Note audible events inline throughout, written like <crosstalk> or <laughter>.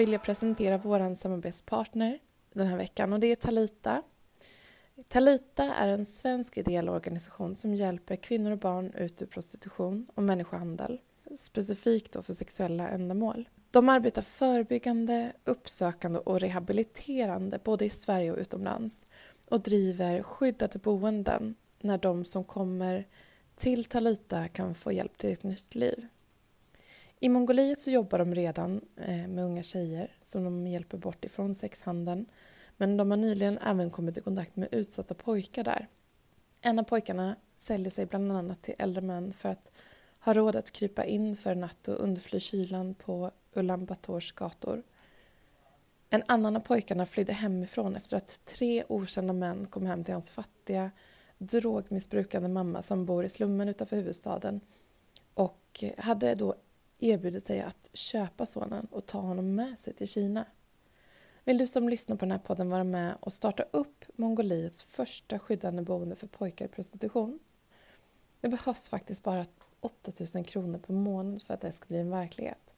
vill jag presentera vår samarbetspartner den här veckan och det är Talita. Talita är en svensk ideell organisation som hjälper kvinnor och barn ut ur prostitution och människohandel, specifikt då för sexuella ändamål. De arbetar förebyggande, uppsökande och rehabiliterande både i Sverige och utomlands och driver skyddade boenden när de som kommer till Talita kan få hjälp till ett nytt liv. I Mongoliet så jobbar de redan eh, med unga tjejer som de hjälper bort ifrån sexhandeln men de har nyligen även kommit i kontakt med utsatta pojkar där. En av pojkarna säljer sig bland annat till äldre män för att ha råd att krypa in för en natt och undfly kylan på Ulan Bators gator. En annan av pojkarna flydde hemifrån efter att tre okända män kom hem till hans fattiga, drogmissbrukande mamma som bor i slummen utanför huvudstaden och hade då erbjuder sig att köpa sonen och ta honom med sig till Kina. Vill du som lyssnar på den här podden vara med och starta upp Mongoliets första skyddande boende för pojkar i prostitution? Det behövs faktiskt bara 8000 kronor per månad för att det ska bli en verklighet.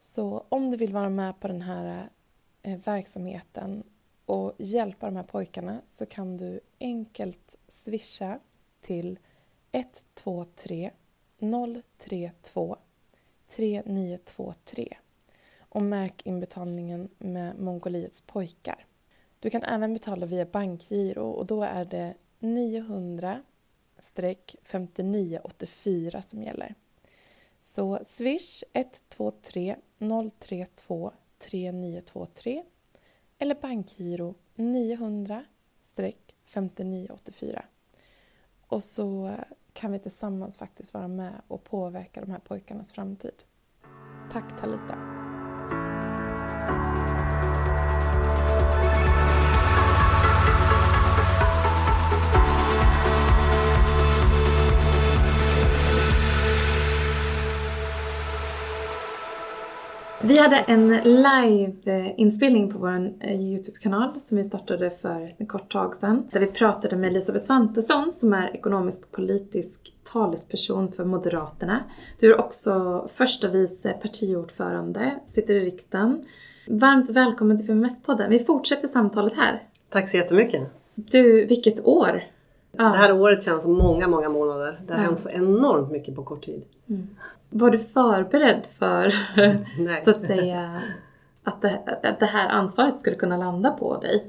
Så om du vill vara med på den här eh, verksamheten och hjälpa de här pojkarna så kan du enkelt swisha till 123 032 3923 och märk inbetalningen med Mongoliets pojkar. Du kan även betala via bankgiro och då är det 900 5984 som gäller. Så swish 123 032 3923 eller bankgiro 900 5984. Och så kan vi tillsammans faktiskt vara med och påverka de här pojkarnas framtid. Tack Talita. Vi hade en live-inspelning på vår eh, YouTube-kanal som vi startade för en kort tag sedan. Där vi pratade med Elisabeth Svantesson som är ekonomisk politisk talesperson för Moderaterna. Du är också första vice partiordförande, sitter i riksdagen. Varmt välkommen till Feministpodden. Vi fortsätter samtalet här. Tack så jättemycket. Du, vilket år! Ja. Det här året känns som många, många månader. Det har ja. hänt så enormt mycket på kort tid. Mm. Var du förberedd för, <laughs> så att säga, att det, att det här ansvaret skulle kunna landa på dig?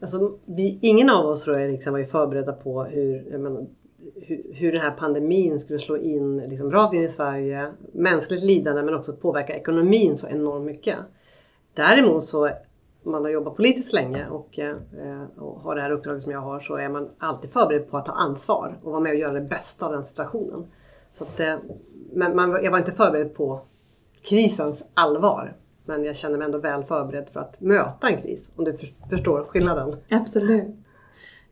Alltså, vi, ingen av oss tror jag liksom var förberedda på hur, menar, hur, hur den här pandemin skulle slå in liksom, rakt in i Sverige. Mänskligt lidande men också påverka ekonomin så enormt mycket. Däremot så man har jobbat politiskt länge och, eh, och har det här uppdraget som jag har så är man alltid förberedd på att ta ansvar och vara med och göra det bästa av den situationen. Så att, eh, men man, jag var inte förberedd på krisens allvar. Men jag känner mig ändå väl förberedd för att möta en kris. Om du förstår skillnaden. Absolut.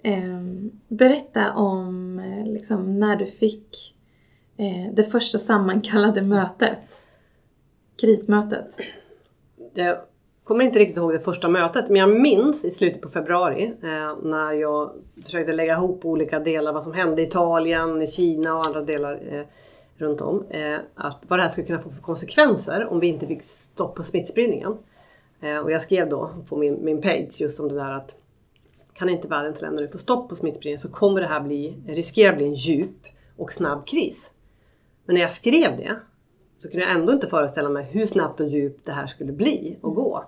Eh, berätta om eh, liksom, när du fick det första sammankallade mötet. Krismötet. Jag kommer inte riktigt ihåg det första mötet men jag minns i slutet på februari eh, när jag försökte lägga ihop olika delar vad som hände i Italien, i Kina och andra delar eh, runt om. Eh, att vad det här skulle kunna få för konsekvenser om vi inte fick stopp på smittspridningen. Eh, och jag skrev då på min, min page just om det där att kan inte världens länder nu få stopp på smittspridningen så kommer det här bli, riskera bli en djup och snabb kris. Men när jag skrev det så kunde jag ändå inte föreställa mig hur snabbt och djupt det här skulle bli och gå.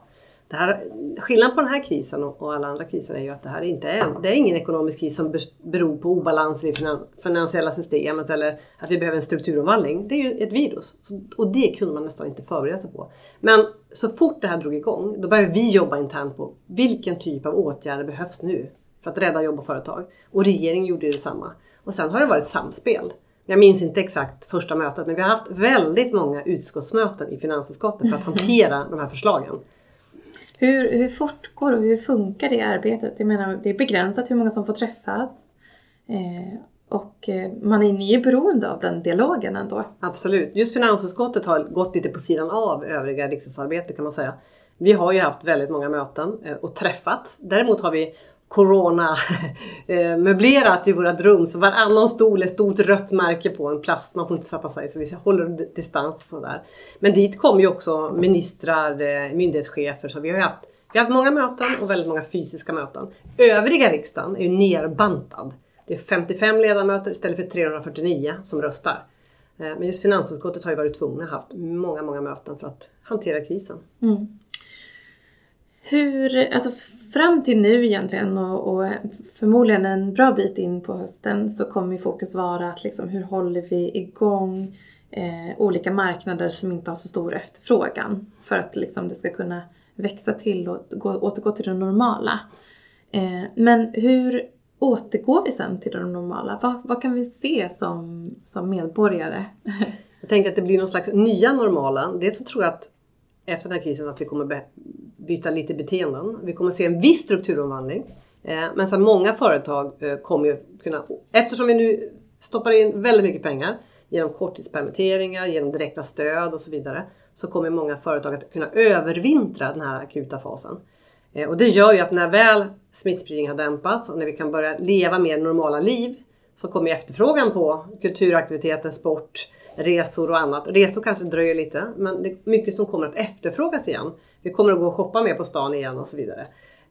Det här, skillnaden på den här krisen och alla andra kriser är ju att det här inte är, det är ingen ekonomisk kris som beror på obalanser i finansiella systemet eller att vi behöver en strukturomvandling. Det är ju ett virus och det kunde man nästan inte förbereda sig på. Men så fort det här drog igång då började vi jobba internt på vilken typ av åtgärder behövs nu för att rädda jobb och företag. Och regeringen gjorde detsamma. Och sen har det varit samspel. Jag minns inte exakt första mötet men vi har haft väldigt många utskottsmöten i finansutskottet för att <laughs> hantera de här förslagen. Hur, hur fortgår och hur funkar det arbetet? Jag menar, det är begränsat hur många som får träffas. Eh, och eh, man är ju beroende av den dialogen ändå. Absolut. Just finansutskottet har gått lite på sidan av övriga riksdagsarbete kan man säga. Vi har ju haft väldigt många möten eh, och träffats. Däremot har vi corona-möblerat <laughs> eh, i vårt rum så varannan stol är stort rött märke på en plast. Man får inte sätta sig så vi håller distans och sådär. Men dit kommer ju också ministrar, eh, myndighetschefer så vi har haft vi har haft många möten och väldigt många fysiska möten. Övriga riksdagen är ju nerbantad. Det är 55 ledamöter istället för 349 som röstar. Eh, men just finansutskottet har ju varit tvungna att haft många, många möten för att hantera krisen. Mm. Hur, alltså fram till nu egentligen och, och, förmodligen en bra bit in på hösten så kommer fokus vara att liksom, hur håller vi igång eh, olika marknader som inte har så stor efterfrågan för att liksom, det ska kunna växa till och gå, återgå till det normala. Eh, men hur återgår vi sen till det normala? Vad, vad kan vi se som, som medborgare? <laughs> Jag tänker att det blir någon slags nya normala. Dels så tror jag att efter den här krisen att vi kommer byta lite beteenden. Vi kommer se en viss strukturomvandling. Eh, men sen många företag eh, kommer ju kunna, eftersom vi nu stoppar in väldigt mycket pengar genom korttidspermitteringar, genom direkta stöd och så vidare. Så kommer många företag att kunna övervintra den här akuta fasen. Eh, och det gör ju att när väl smittspridningen har dämpats och när vi kan börja leva mer normala liv så kommer efterfrågan på kulturaktiviteter, sport, resor och annat. Resor kanske dröjer lite men det är mycket som kommer att efterfrågas igen. Vi kommer att gå och shoppa mer på stan igen och så vidare.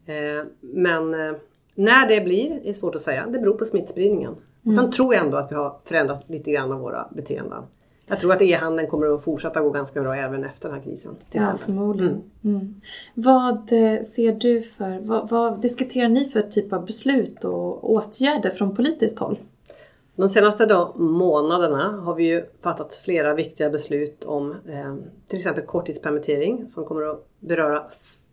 Eh, men eh, när det blir är svårt att säga. Det beror på smittspridningen. Mm. Sen tror jag ändå att vi har förändrat lite grann av våra beteenden. Jag tror att e-handeln kommer att fortsätta gå ganska bra även efter den här krisen. ja, exempel. förmodligen. Mm. Mm. Vad eh, ser du för, vad, vad, diskuterar ni för typ av beslut och åtgärder från politiskt håll? De senaste då, månaderna har vi ju fattat flera viktiga beslut om eh, till exempel korttidspermittering som kommer att beröra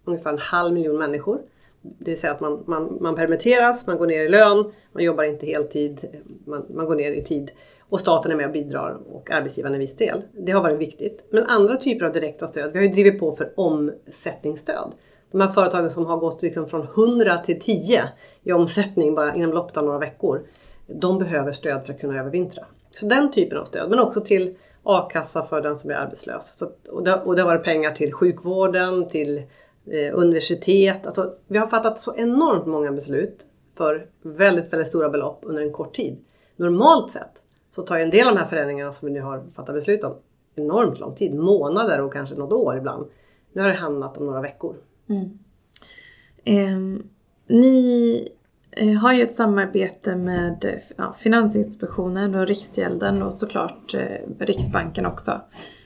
ungefär en halv miljon människor. Det vill säga att man, man, man permitteras, man går ner i lön, man jobbar inte heltid, man, man går ner i tid och staten är med och bidrar och arbetsgivaren en viss del. Det har varit viktigt. Men andra typer av direkta stöd, vi har ju drivit på för omsättningsstöd. De här företagen som har gått liksom från 100 till 10 i omsättning bara inom loppet av några veckor de behöver stöd för att kunna övervintra. Så den typen av stöd, men också till a-kassa för den som är arbetslös. Så, och, det, och det har varit pengar till sjukvården, till eh, universitet. Alltså, vi har fattat så enormt många beslut för väldigt, väldigt stora belopp under en kort tid. Normalt sett så tar en del av de här förändringarna som vi nu har fattat beslut om enormt lång tid. Månader och kanske något år ibland. Nu har det hamnat om några veckor. Mm. Eh, ni Eh, har ju ett samarbete med ja, Finansinspektionen och Riksgälden och såklart eh, Riksbanken också.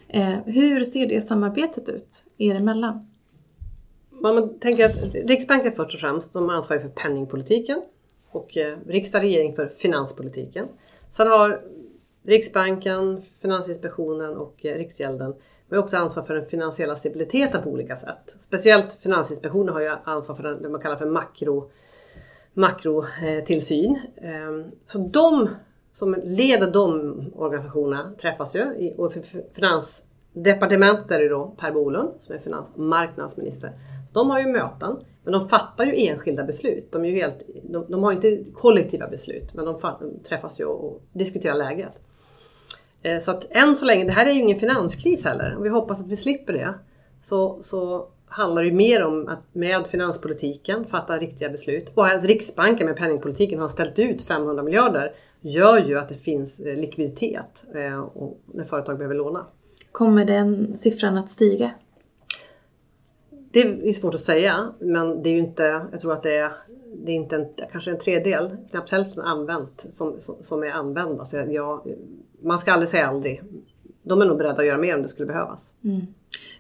Eh, hur ser det samarbetet ut er emellan? Man tänker att Riksbanken först och främst de ansvarar för penningpolitiken och eh, riksdag och regering för finanspolitiken. Sen har Riksbanken, Finansinspektionen och eh, Riksgälden har också ansvar för den finansiella stabiliteten på olika sätt. Speciellt Finansinspektionen har ju ansvar för den, det man kallar för makro makrotillsyn. Ehm, så de som leder de organisationerna träffas ju. Och Finansdepartementet är det då Per Bolund som är finansmarknadsminister. Så de har ju möten, men de fattar ju enskilda beslut. De, är ju helt, de, de har inte kollektiva beslut, men de träffas ju och diskuterar läget. Ehm, så att än så länge, det här är ju ingen finanskris heller. Och vi hoppas att vi slipper det. Så, så handlar det mer om att med finanspolitiken fatta riktiga beslut. Och att Riksbanken med penningpolitiken har ställt ut 500 miljarder gör ju att det finns eh, likviditet eh, när företag behöver låna. Kommer den siffran att stiga? Det är svårt att säga men det är ju inte, jag tror att det är, det är inte en, kanske en tredjedel, knappt hälften använt som, som, som är använda. Så jag, man ska aldrig säga aldrig. De är nog beredda att göra mer om det skulle behövas. Mm.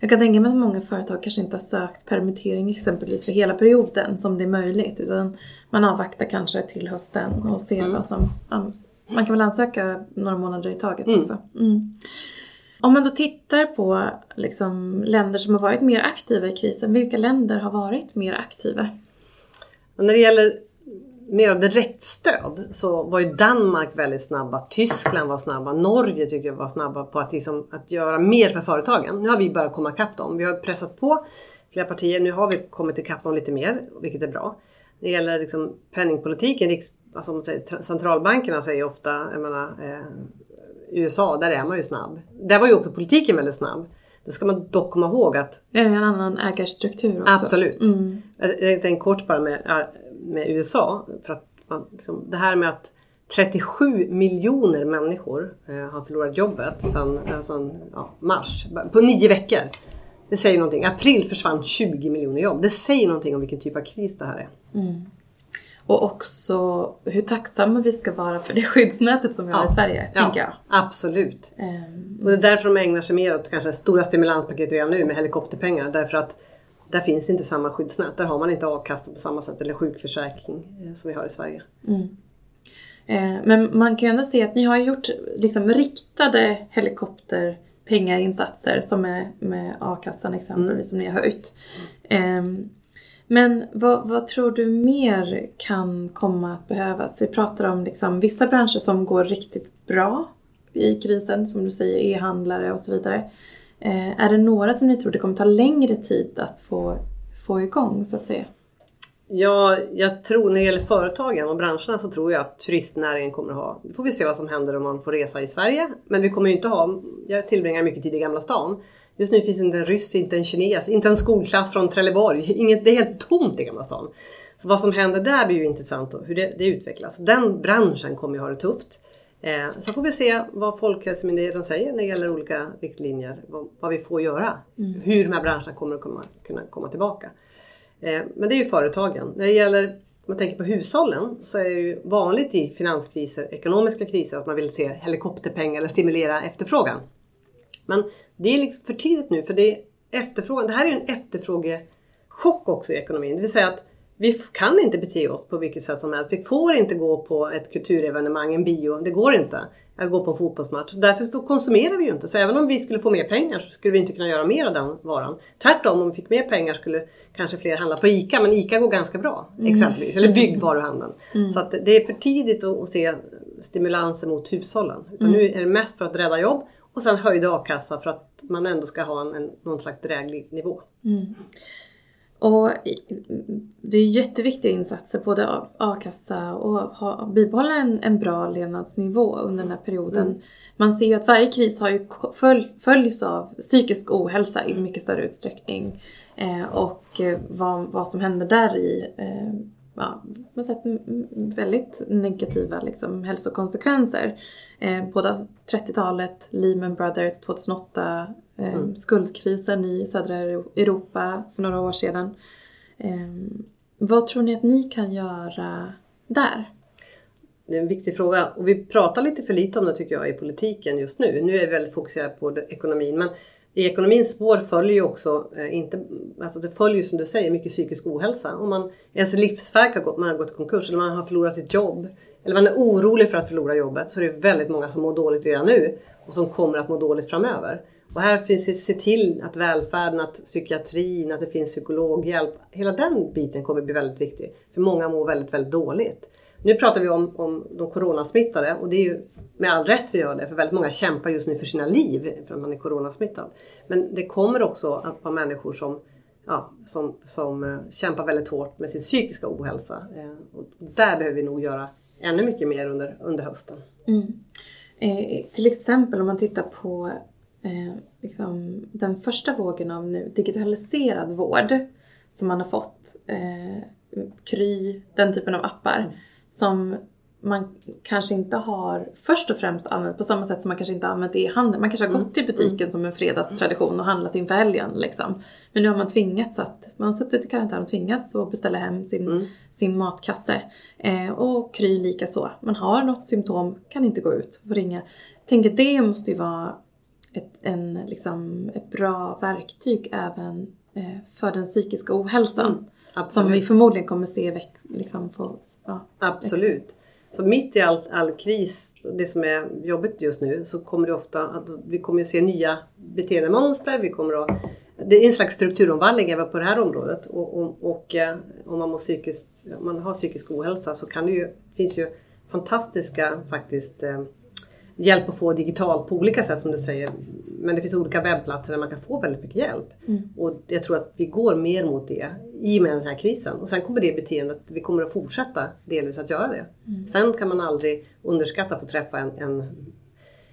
Jag kan tänka mig att många företag kanske inte har sökt permittering exempelvis för hela perioden som det är möjligt. Utan man avvaktar kanske till hösten och ser mm. vad som... Man kan väl ansöka några månader i taget mm. också. Mm. Om man då tittar på liksom, länder som har varit mer aktiva i krisen, vilka länder har varit mer aktiva? när det gäller mer av direktstöd så var ju Danmark väldigt snabba, Tyskland var snabba, Norge tycker jag var snabba på att, liksom, att göra mer för företagen. Nu har vi börjat komma ikapp dem. Vi har pressat på flera partier, nu har vi kommit ikapp dem lite mer, vilket är bra. Det gäller liksom penningpolitiken, alltså, centralbankerna säger ofta, jag menar, eh, USA, där är man ju snabb. Där var ju också politiken väldigt snabb. Då ska man dock komma ihåg att... Det är en annan ägarstruktur också. Absolut. Mm. Jag tänkte kort bara med med USA. För att man, liksom, det här med att 37 miljoner människor eh, har förlorat jobbet sedan alltså, ja, mars, på nio veckor. Det säger någonting. April försvann 20 miljoner jobb. Det säger någonting om vilken typ av kris det här är. Mm. Och också hur tacksamma vi ska vara för det skyddsnätet som vi ja. har i Sverige, ja, tänker jag. Absolut. Um, och det är därför de ägnar sig mer åt kanske stora stimulanspaket redan nu med helikopterpengar. Därför att där finns inte samma skyddsnät. Där har man inte a-kassa på samma sätt eller sjukförsäkring eh, som vi har i Sverige. Mm. Eh, men man kan ju ändå se att ni har gjort liksom riktade helikopterpengainsatser som är med a-kassan exempelvis mm. som ni har höjt. Mm. Men vad, vad, tror du mer kan komma att behövas? Vi pratar om liksom vissa branscher som går riktigt bra i krisen, som du säger, e-handlare och så vidare. Eh, är det några som ni tror det kommer ta längre tid att få, få igång så att säga? Ja, jag tror när det gäller företagen och branscherna så tror jag att turistnäringen kommer att ha, nu får vi se vad som händer om man får resa i Sverige. Men vi kommer ju inte ha, jag tillbringar mycket tid i Gamla stan. Just nu finns inte en ryss, inte en kines, inte en skolklass från Trelleborg. <laughs> Inget, det är helt tomt i Gamla stan. Så vad som händer där blir ju intressant och hur det, det utvecklas. Den branschen kommer ju ha det tufft. Eh, så får vi se vad Folkhälsomyndigheten säger när det gäller olika riktlinjer. Vad, vad vi får göra. Mm. Hur de här branscherna kommer att komma, kunna komma tillbaka. Eh, men det är ju företagen. När det gäller om man tänker på hushållen så är det ju vanligt i finanskriser, ekonomiska kriser, att man vill se helikopterpengar eller stimulera efterfrågan. Men det är liksom för tidigt nu för det, är efterfrågan, det här är ju en efterfrågechock också i ekonomin. Det vill säga att vi kan inte bete oss på vilket sätt som helst. Vi får inte gå på ett kulturevenemang, en bio. Det går inte att gå på en fotbollsmatch. Därför så konsumerar vi ju inte. Så även om vi skulle få mer pengar så skulle vi inte kunna göra mer av den varan. Tvärtom, om vi fick mer pengar skulle kanske fler handla på ICA. Men ICA går ganska bra mm. exempelvis. Eller byggvaruhandeln. Mm. Så det är för tidigt att, se stimulanser mot hushållen. Utan mm. nu är det mest för att rädda jobb och sen höjd a-kassa för att man ändå ska ha en, en, någon slags dräglig nivå. Mm. Och det är jätteviktiga insatser, både a-kassa och ha, bibehålla en, en bra levnadsnivå under den här perioden. Mm. Man ser ju att varje kris har ju följ, följs av psykisk ohälsa i mycket större utsträckning. Eh, och eh, vad, vad som händer där i eh, ja, man sett väldigt negativa liksom, hälsokonsekvenser. Eh, både 30-talet, Lehman Brothers 2008, eh, mm. skuldkrisen i södra Europa för några år sedan. Eh, vad tror ni att ni kan göra där? Det är en viktig fråga och vi pratar lite för lite om det tycker jag i politiken just nu. Nu är vi väldigt fokuserade på ekonomin men i ekonomins spår följer ju också, eh, inte, alltså det följer som du säger, mycket psykisk ohälsa. Om man, ens livsverk har gått, man har gått i konkurs eller man har förlorat sitt jobb. Eller man är orolig för att förlora jobbet så är det väldigt många som mår dåligt redan nu och som kommer att må dåligt framöver. Och här finns det se till att välfärden, att psykiatrin, att det finns psykologhjälp. Hela den biten kommer bli väldigt viktig. För många mår väldigt, väldigt dåligt. Nu pratar vi om, om de coronasmittade och det är ju med all rätt vi gör det för väldigt många kämpar just nu för sina liv för att man är coronasmittad. Men det kommer också att vara människor som, ja, som, som eh, kämpar väldigt hårt med sin psykiska ohälsa. Eh, och där behöver vi nog göra ännu mycket mer under, under hösten. Mm. Eh, till exempel om man tittar på eh, liksom, den första vågen av nu digitaliserad vård som man har fått. Eh, Kry, den typen av appar. Mm som man kanske inte har först och främst använt på samma sätt som man kanske inte använt det i handeln. Man kanske har gått till butiken mm. som en fredagstradition och handlat inför helgen liksom. Men nu har man tvingats att, man har suttit i karantän och tvingats att beställa hem sin, mm. sin matkasse. Eh, och Kry lika så. Man har något symptom, kan inte gå ut och ringa. Jag tänker det måste ju vara ett, en, liksom, ett bra verktyg även eh, för den psykiska ohälsan. Mm. Som vi förmodligen kommer se liksom, få Ja, Absolut. Så mitt i all, all kris, det som är jobbigt just nu, så kommer det ofta att vi kommer att se nya beteendemönster. Vi kommer att, det är en slags strukturomvandling även på det här området. Och, och, och eh, om man, mår psykiskt, man har psykisk ohälsa så kan det ju, finns ju fantastiska faktiskt eh, hjälp att få digitalt på olika sätt som du säger. Men det finns olika webbplatser där man kan få väldigt mycket hjälp. Mm. Och jag tror att vi går mer mot det i och med den här krisen. Och sen kommer det beteendet, vi kommer att fortsätta delvis att göra det. Mm. Sen kan man aldrig underskatta att få träffa en, en,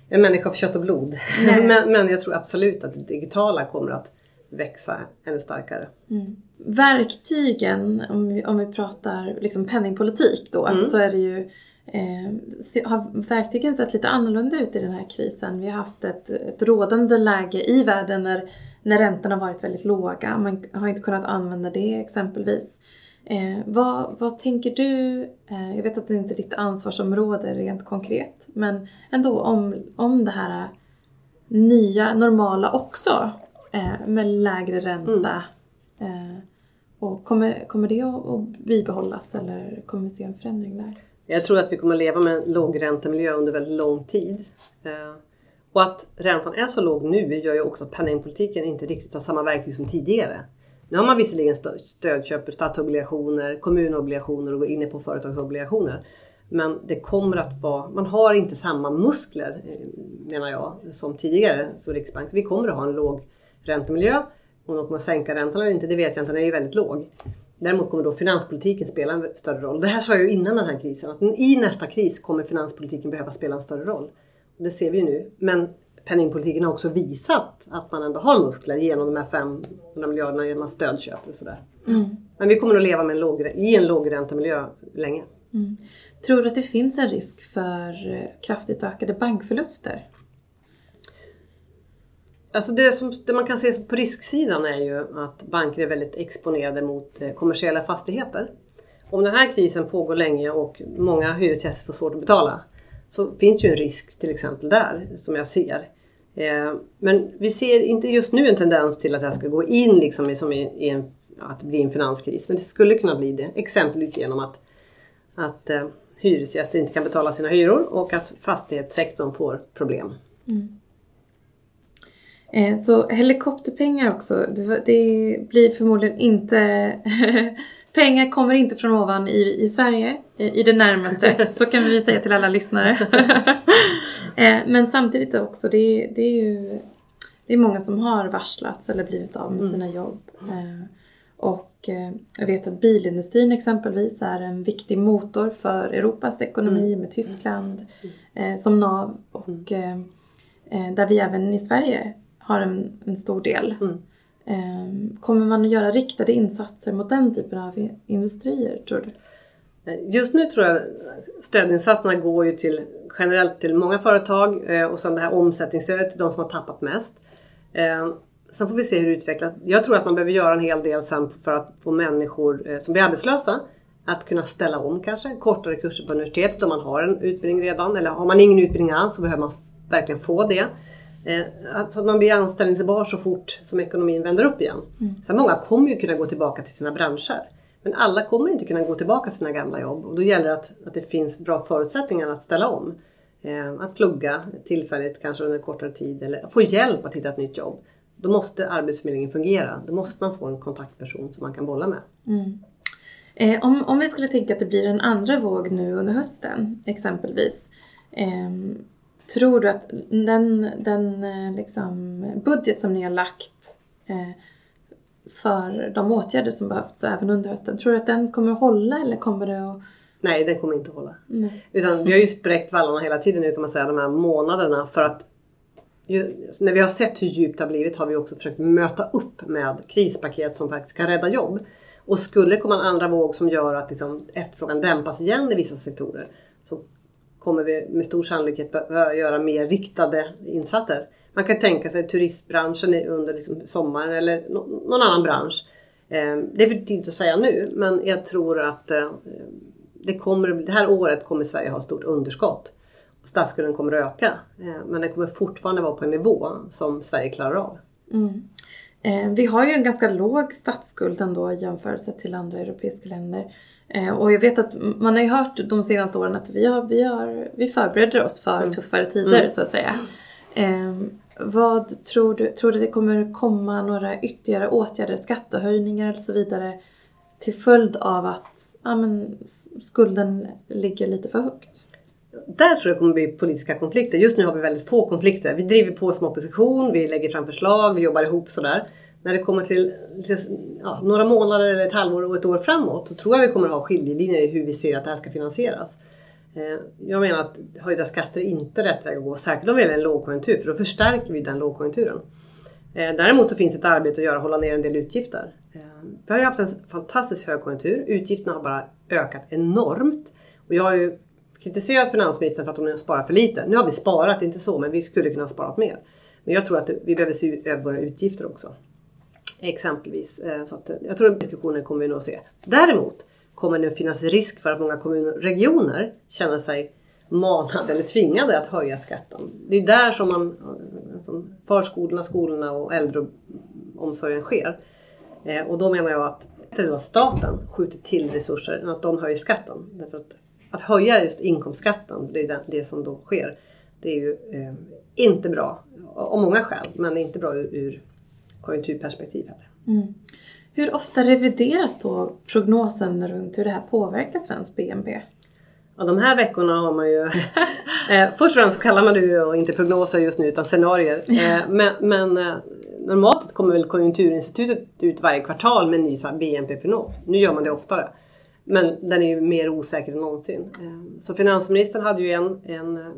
en människa av kött och blod. <laughs> men, men jag tror absolut att det digitala kommer att växa ännu starkare. Mm. Verktygen, om vi, om vi pratar liksom penningpolitik då, Mm. så är det ju eh, har verktygen sett lite annorlunda ut i den här krisen. Vi har haft ett, ett rådande läge i världen när, när räntorna varit väldigt låga. Man har inte kunnat använda det exempelvis. Eh, vad, vad tänker du, eh, jag vet att det inte är ditt ansvarsområde rent konkret, men ändå om, om det här nya normala också eh, med lägre ränta. Eh, och kommer, kommer det att, att bibehållas eller kommer vi se en förändring där? Jag tror att vi kommer att leva med en lågräntemiljö under väldigt lång tid. Eh, och att räntan är så låg nu gör ju också att penningpolitiken inte riktigt har samma verktyg som tidigare. Nu har man visserligen stö- stödköper statsobligationer, kommunobligationer och går inne på företagsobligationer. Men det kommer att vara, man har inte samma muskler eh, menar jag som tidigare som Riksbank. Vi kommer att ha en låg räntemiljö. Om de kommer att sänka räntan eller inte, det vet jag inte. Den är ju väldigt låg. Däremot kommer då finanspolitiken spela en större roll. Det här sa jag ju innan den här krisen. Att i nästa kris kommer finanspolitiken behöva spela en större roll. Det ser vi ju nu. Men penningpolitiken har också visat att man ändå har muskler genom de här 500 miljarderna genom att stödköp och sådär. Mm. Men vi kommer att leva med en låg, i en lågräntemiljö länge. Mm. Tror du att det finns en risk för eh, kraftigt ökade bankförluster? Alltså det, som, det man kan se på risksidan är ju att banker är väldigt exponerade mot eh, kommersiella fastigheter. Om den här krisen pågår länge och många hyresgäster får svårt att betala så finns ju en risk till exempel där som jag ser. Eh, men vi ser inte just nu en tendens till att det här ska gå in liksom i, som i, i en, att bli en finanskris. Men det skulle kunna bli det. Exempelvis genom att, att eh, hyresgäster inte kan betala sina hyror och att fastighetssektorn får problem. Mm. Så helikopterpengar också, det, blir förmodligen inte... <laughs> pengar kommer inte från ovan i, i Sverige, i, det närmaste. <laughs> Så kan vi säga till alla lyssnare. <laughs> Eh, Men samtidigt också, det, är- det är ju det är många som har varslats eller blivit av med sina jobb. Eh, Och eh, jag vet att bilindustrin exempelvis är en viktig motor för Europas ekonomi med Tyskland eh, som nav. Och eh, eh, där vi även i Sverige har en, en stor del. Mm. Eh, Kommer man att göra riktade insatser mot den typen av industrier tror du? Just nu tror jag stödinsatserna går ju till generellt till många företag eh, och sen det här omsättningsstödet till de som har tappat mest. Eh, Sen får vi se hur det utvecklas. Jag tror att man behöver göra en hel del sen för att få människor eh, som blir arbetslösa att kunna ställa om kanske. Kortare kurser på universitetet om man har en utbildning redan. Eller har man ingen utbildning alls så behöver man verkligen få det. Eh, att- Så man blir anställningsbar så fort som ekonomin vänder upp igen. Sen många kommer ju kunna gå tillbaka till sina branscher. Men alla kommer inte kunna gå tillbaka till sina gamla jobb och då gäller det att, att det finns bra förutsättningar att ställa om. Eh, att plugga tillfälligt, kanske under kortare tid eller få hjälp att hitta ett nytt jobb. Då måste Arbetsförmedlingen fungera. Då måste man få en kontaktperson som man kan bolla med. Eh, om, om vi skulle tänka att det blir en andra våg nu under hösten exempelvis. ehm, tror du att den, den eh, liksom, budget som ni har lagt eh, för de åtgärder som behövs även under hösten, tror du att den kommer att hålla eller kommer det att... Nej, den kommer inte att hålla. Nej. Utan vi har ju spräckt vallarna hela tiden nu kan man säga, de här månaderna för att ju, när vi har sett hur djupt det har blivit har vi också försökt möta upp med krispaket som faktiskt kan rädda jobb. Och skulle det komma en andra våg som gör att liksom efterfrågan dämpas igen i vissa sektorer kommer vi med stor sannolikhet behöva göra mer riktade insatser. Man kan tänka sig turistbranschen under liksom sommaren eller någon annan bransch. Ehm, det är för tidigt att säga nu men jag tror att eh, det, kommer, det här året kommer Sverige ha ett stort underskott. Statsskulden kommer att öka. Eh, men den kommer fortfarande vara på en nivå som Sverige klarar av. Mm. Eh, vi har ju en ganska låg statsskuld ändå i jämförelse till andra europeiska länder. Eh, och jag vet att man har ju hört de senaste åren att vi, har, vi, har, vi förbereder oss för tuffare tider Mm. så att säga. Eh, vad tror du, tror du det kommer komma några ytterligare åtgärder, skattehöjningar eller så vidare till följd av att ja, men, skulden ligger lite för högt? Där tror jag kommer bli politiska konflikter. Just nu har vi väldigt få konflikter. Vi driver på som opposition, vi lägger fram förslag, vi jobbar ihop sådär. När det kommer till, till ja, några månader eller ett halvår och ett år framåt så tror jag vi kommer att ha skiljelinjer i hur vi ser att det här ska finansieras. Eh, jag menar att höjda skatter är inte rätt väg att gå, särskilt om vi är i en lågkonjunktur för då förstärker vi den lågkonjunkturen. Eh, däremot så finns ett arbete att göra, hålla ner en del utgifter. Eh, vi har ju haft en fantastisk högkonjunktur. Utgifterna har bara ökat enormt. Och jag har ju kritiserat finansministern för att hon har sparat för lite. Nu har vi sparat, inte så, men vi skulle kunna ha sparat mer. Men jag tror att vi behöver se över våra utgifter också. Exempelvis. Eh, så att, eh, jag tror att diskussionen kommer vi nog att se. Däremot kommer det att finnas risk för att många kommuner och regioner känner sig manade eller tvingade att höja skatten. Det är där som, man, eh, som förskolorna, skolorna och äldreomsorgen sker. Och då menar jag att det att staten skjuter till resurser än att de höjer skatten. Därför att, att höja just inkomstskatten, det är det, det som då sker, det är ju eh, inte bra av många skäl, men inte bra ur, ur konjunkturperspektiv heller. Mm. Hur ofta revideras då prognosen runt hur det här påverkar svensk BNP? Ja, de här veckorna har man ju... <laughs> eh, först och främst kallar man det ju inte prognoser just nu utan scenarier. Eh, men, men eh, normalt kommer väl Konjunkturinstitutet ut varje kvartal med en ny BNP-prognos. Nu gör man det oftare. Men den är ju mer osäker än någonsin. Så finansministern hade ju en, en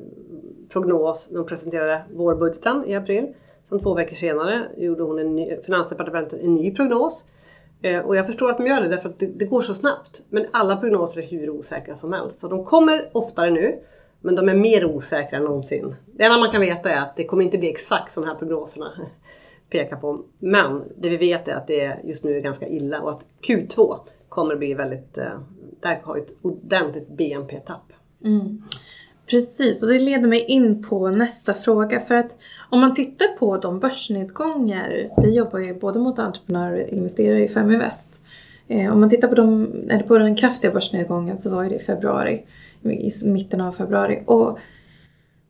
prognos när hon presenterade vårbudgeten i april. Sen två veckor senare gjorde hon en ny, Finansdepartementet en ny prognos. Eh, och jag förstår att de gör det därför att det, det, går så snabbt. Men alla prognoser är hur osäkra som helst. Så de kommer oftare nu. Men de är mer osäkra än någonsin. Det enda man kan veta är att det kommer inte bli exakt som de här prognoserna <laughs> pekar på. Men det vi vet är att det just nu är ganska illa och att Q2 kommer bli väldigt, eh, där har ett ordentligt BNP-tapp. Mm. Precis, och det leder mig in på nästa fråga. För att om man tittar på de börsnedgångar, vi jobbar ju både mot entreprenörer och investerare i Feminvest. Eh, om man tittar på, de, eller på den kraftiga börsnedgången så var det i februari, i mitten av februari. Och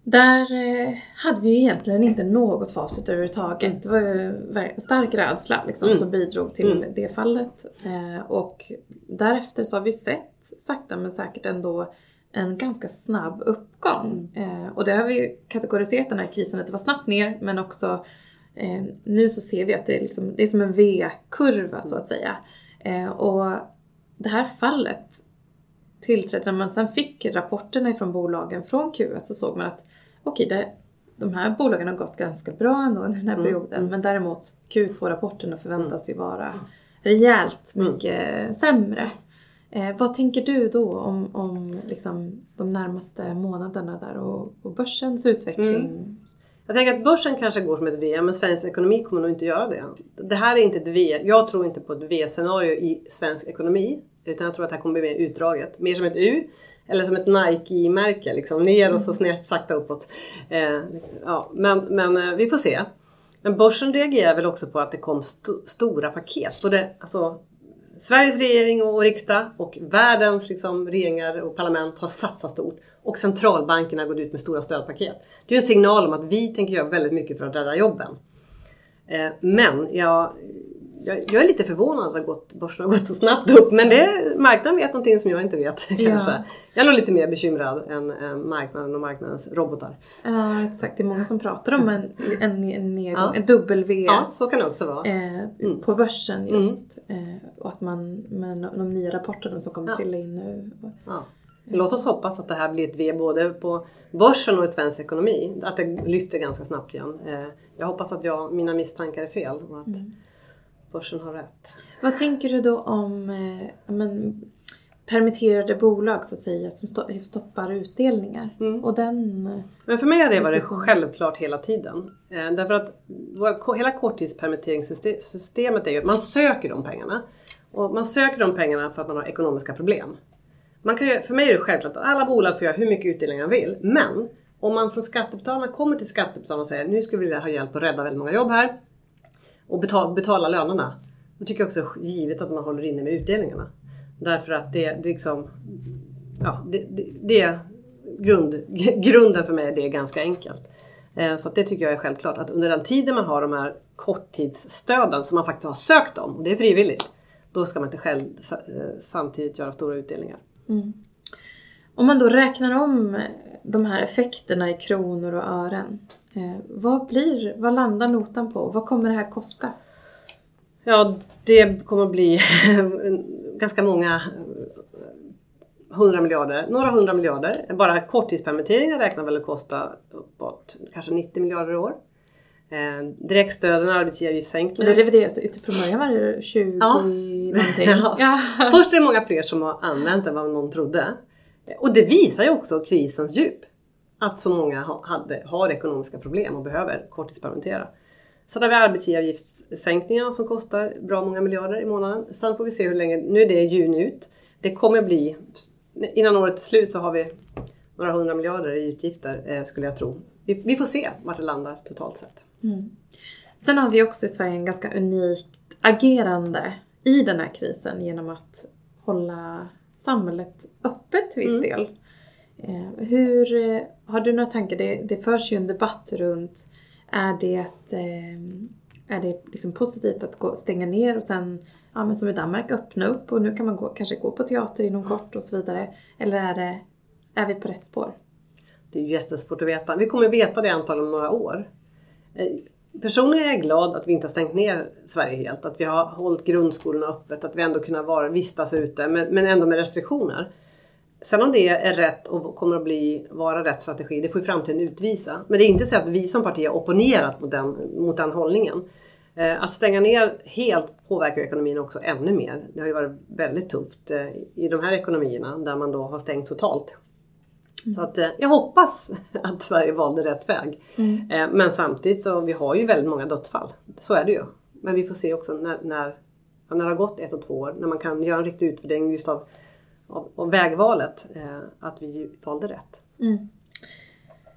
där eh, hade vi ju egentligen inte något facit överhuvudtaget. Det var ju stark rädsla liksom, mm. som bidrog till mm. det fallet. Eh, och därefter så har vi sett sakta men säkert ändå en ganska snabb uppgång. Eh, och det har vi kategoriserat den här krisen att det var snabbt ner men också eh, nu så ser vi att det är, liksom, det är som en V-kurva så att säga. Eh, och det här fallet tillträdde, när man sen fick rapporterna ifrån bolagen från Q1 så såg man att okej, okay, de här bolagen har gått ganska bra ändå under den här mm. perioden mm. men däremot Q2-rapporterna förväntas ju vara rejält mm. mycket mm. sämre. Eh, vad tänker du då om, om liksom de närmaste månaderna där och, och börsens utveckling? Mm. Jag tänker att börsen kanske går som ett V men svensk ekonomi kommer nog inte göra det. Det här är inte ett V. Jag tror inte på ett V-scenario i svensk ekonomi. Utan jag tror att det här kommer bli mer utdraget. Mer som ett U. Eller som ett Nike-märke. Liksom ner och så mm. snett sakta uppåt. Eh, ja, men, men eh, vi får se. Men börsen reagerar väl också på att det kom st stora paket. Både, alltså, Sveriges regering och riksdag och världens liksom, regeringar och parlament har satsat stort. Och centralbankerna går ut med stora stödpaket. Det är en signal om att vi tänker göra väldigt mycket för att rädda jobben. Eh, men jag jag, jag, är lite förvånad att gått, börsen har gått så snabbt upp. Men det, marknaden vet någonting som jag inte vet <laughs> kanske. Ja. Jag är nog lite mer bekymrad än, än marknaden och marknadens robotar. Ja exakt, det är många som pratar om en, en, en nedgång, ja. en W. Ja, så kan det också vara. Eh, mm. På börsen just. Mm. Eh, och att man med de nya rapporterna som kommer ja. trilla in nu. Ja. Låt oss hoppas att det här blir ett V både på börsen och i svensk ekonomi. Att det lyfter ganska snabbt igen. Eh, jag hoppas att jag, mina misstankar är fel. Och att, mm börsen har rätt. Vad tänker du då om eh, men, permitterade bolag så att säga som stoppar utdelningar? Mm. Och den, men för mig har det varit självklart hela tiden. Eh, därför att vår, hela korttidspermitteringssystemet är ju att man söker de pengarna. Och man söker de pengarna för att man har ekonomiska problem. Man kan, för mig är det självklart att alla bolag får göra hur mycket utdelning de vill. Men om man från skattebetalarna kommer till skattebetalarna och säger nu skulle vi vilja ha hjälp att rädda väldigt många jobb här och betala, betala lönerna. Jag tycker jag också givet att man håller inne med utdelningarna. Därför att det, det liksom, ja, det, det, det är grund, <laughs> grunden för mig det är ganska enkelt. Eh, så det tycker jag är självklart att under den tiden man har de här korttidsstöden som man faktiskt har sökt om, och det är frivilligt, då ska man inte själv eh, samtidigt göra stora utdelningar. Mm. Om man då räknar om de här effekterna i kronor och ören. Eh, vad blir, vad landar notan på? Vad kommer det här kosta? Ja, det kommer bli <laughs> ganska många hundra miljarder, några hundra miljarder. Bara korttidspermitteringar räknar väl att kosta uppåt kanske 90 miljarder i år. Eh, direktstöden, Och arbetsgivaravgiftssänkningar. det revideras ut från början var det 20 Ja. någonting. <laughs> Ja. Först är det många fler som har använt än vad någon trodde. Och det visar ju också krisens djup. Att så många hade, har ekonomiska problem och behöver korttidspermittera. Sen har vi arbetsgivaravgiftssänkningar som kostar bra många miljarder i månaden. Sen får vi se hur länge, nu är det juni ut. Det kommer bli, innan året är slut så har vi några hundra miljarder i utgifter eh, skulle jag tro. Vi, vi får se vart det landar totalt sett. Mm. Sen har vi också i Sverige en ganska unikt agerande i den här krisen genom att hålla samhället öppet till viss Mm. del. Eh, hur, eh, har du några tankar? Det, det förs ju en debatt runt, är det, eh, är det liksom positivt att gå, stänga ner och sen, ja men som i Danmark, öppna upp och nu kan man gå, kanske gå på teater inom kort och så vidare. Eller är, det, är vi på rätt spår? Det är jättesvårt att veta. Vi kommer veta det antagligen om några år. Personligen är jag glad att vi inte har stängt ner Sverige helt. Att vi har hållit grundskolorna öppet. Att vi ändå kunnat vara, vistas ute men, men ändå med restriktioner. Sen om det är rätt och kommer att bli, vara rätt strategi, det får ju framtiden utvisa. Men det är inte så att vi som parti har opponerat mot den, mot den hållningen. Eh, att stänga ner helt påverkar ekonomin också ännu mer. Det har ju varit väldigt tufft eh, i de här ekonomierna där man då har stängt totalt. Så att, eh, jag hoppas <laughs> att Sverige valde rätt väg. Eh, men samtidigt så vi har ju väldigt många dödsfall. Så är det ju. Men vi får se också när, när, när det har gått ett och två år, när man kan göra en riktig utvärdering just av, av, av vägvalet, eh, att vi valde rätt. Mm.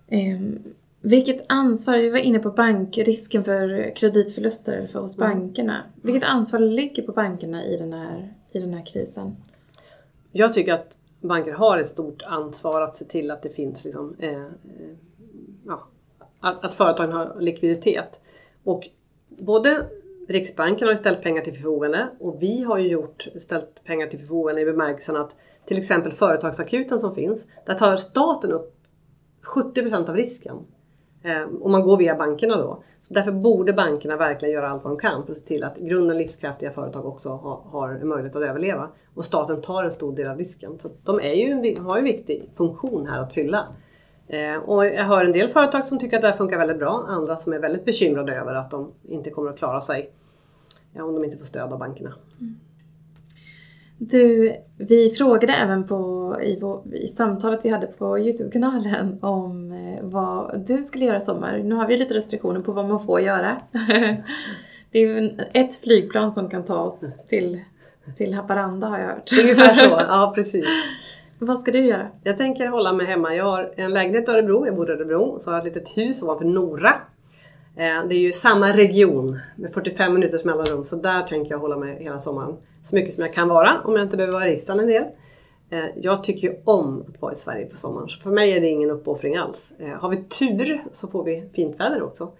Ehm, vilket ansvar, vi var inne på bank, risken för kreditförluster för hos Mm. bankerna. Vilket ansvar ligger på bankerna i den här, i den här krisen? Jag tycker att banker har ett stort ansvar att se till att det finns liksom, eh, eh, ja, att, att företagen har likviditet. Och både Riksbanken har ju ställt pengar till förfogande och vi har ju gjort, ställt pengar till förfogande i bemärkelsen att till exempel företagsakuten som finns, där tar staten upp 70% av risken om och man går via bankerna då. Så därför borde bankerna verkligen göra allt vad de kan för att se till att grunden livskraftiga företag också har, har möjlighet att överleva. Och staten tar en stor del av risken. Så de är ju, har ju en viktig funktion här att fylla. Eh, och jag hör en del företag som tycker att det här funkar väldigt bra. Andra som är väldigt bekymrade över att de inte kommer att klara sig ja, om de inte får stöd av bankerna. Mm. Du, vi frågade även på, i, vår, i samtalet vi hade på Youtube-kanalen om eh, vad du skulle göra i sommar. Nu har vi lite restriktioner på vad man får göra. <laughs> Det är ju ett flygplan som kan ta oss till, till Haparanda har jag hört. Ungefär så, <laughs> ja precis. Vad ska du göra? Jag tänker hålla mig hemma. Jag har en lägenhet i Örebro, jag bor i Örebro. Så har jag ett litet hus ovanför Nora. Eh, Det är ju samma region med 45 minuters mellanrum. Så där tänker jag hålla mig hela sommaren. Så mycket som jag kan vara om jag inte behöver vara i riksdagen en del. Eh, jag tycker ju om att vara i Sverige på sommaren. Så för mig är det ingen uppoffring alls. Eh, har vi tur så får vi fint väder också.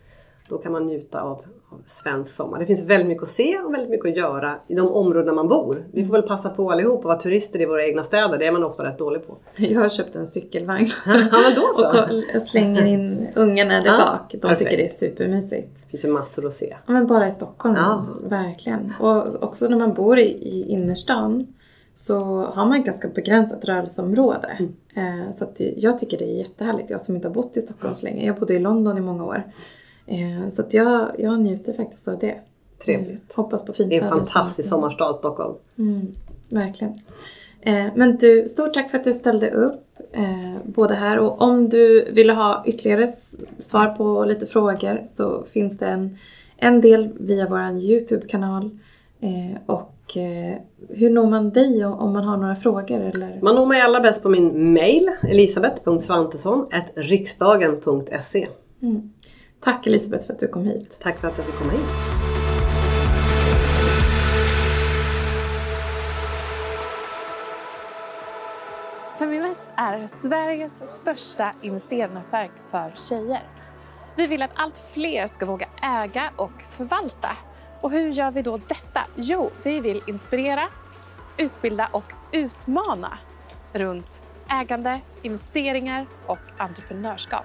Då kan man njuta av svensk sommar. Det finns väldigt mycket att se och väldigt mycket att göra i de områden man bor. Vi får väl passa på allihop att vara turister i våra egna städer. Det är man ofta rätt dålig på. <laughs> Jag har köpt en cykelvagn. <laughs> Ja men då så. <laughs> Och slänger in ungarna där Ja, bak. De perfekt. tycker det är supermysigt. Det finns ju massor att se. Ja, men bara i Stockholm, Ja. verkligen. Och också när man bor i, i innerstan så har man ett ganska begränsat rörelseområde. Eh, så jag tycker det är jättehärligt. Jag som inte har bott i Stockholm så länge. Jag bodde i London i många år. Eh, så att jag, jag njuter faktiskt av det. Trevligt. Eh, hoppas på fint Det är en fantastisk sommarstad Stockholm. Mm, verkligen. Eh, men du, stort tack för att du ställde upp. Både här och om du ville ha ytterligare svar på lite frågor så finns det en, en del via vår Youtube-kanal. Och hur når man dig om, man har några frågor? Eller? Man når mig allra bäst på min mail elisabeth.svantesson.riksdagen.se Mm. Tack Elisabeth för att du kom hit. Tack för att jag fick komma hit. Feminvest är Sveriges största investeringsnätverk för tjejer. Vi vill att allt fler ska våga äga och förvalta. Och hur gör vi då detta? Jo, vi vill inspirera, utbilda och utmana runt ägande, investeringar och entreprenörskap.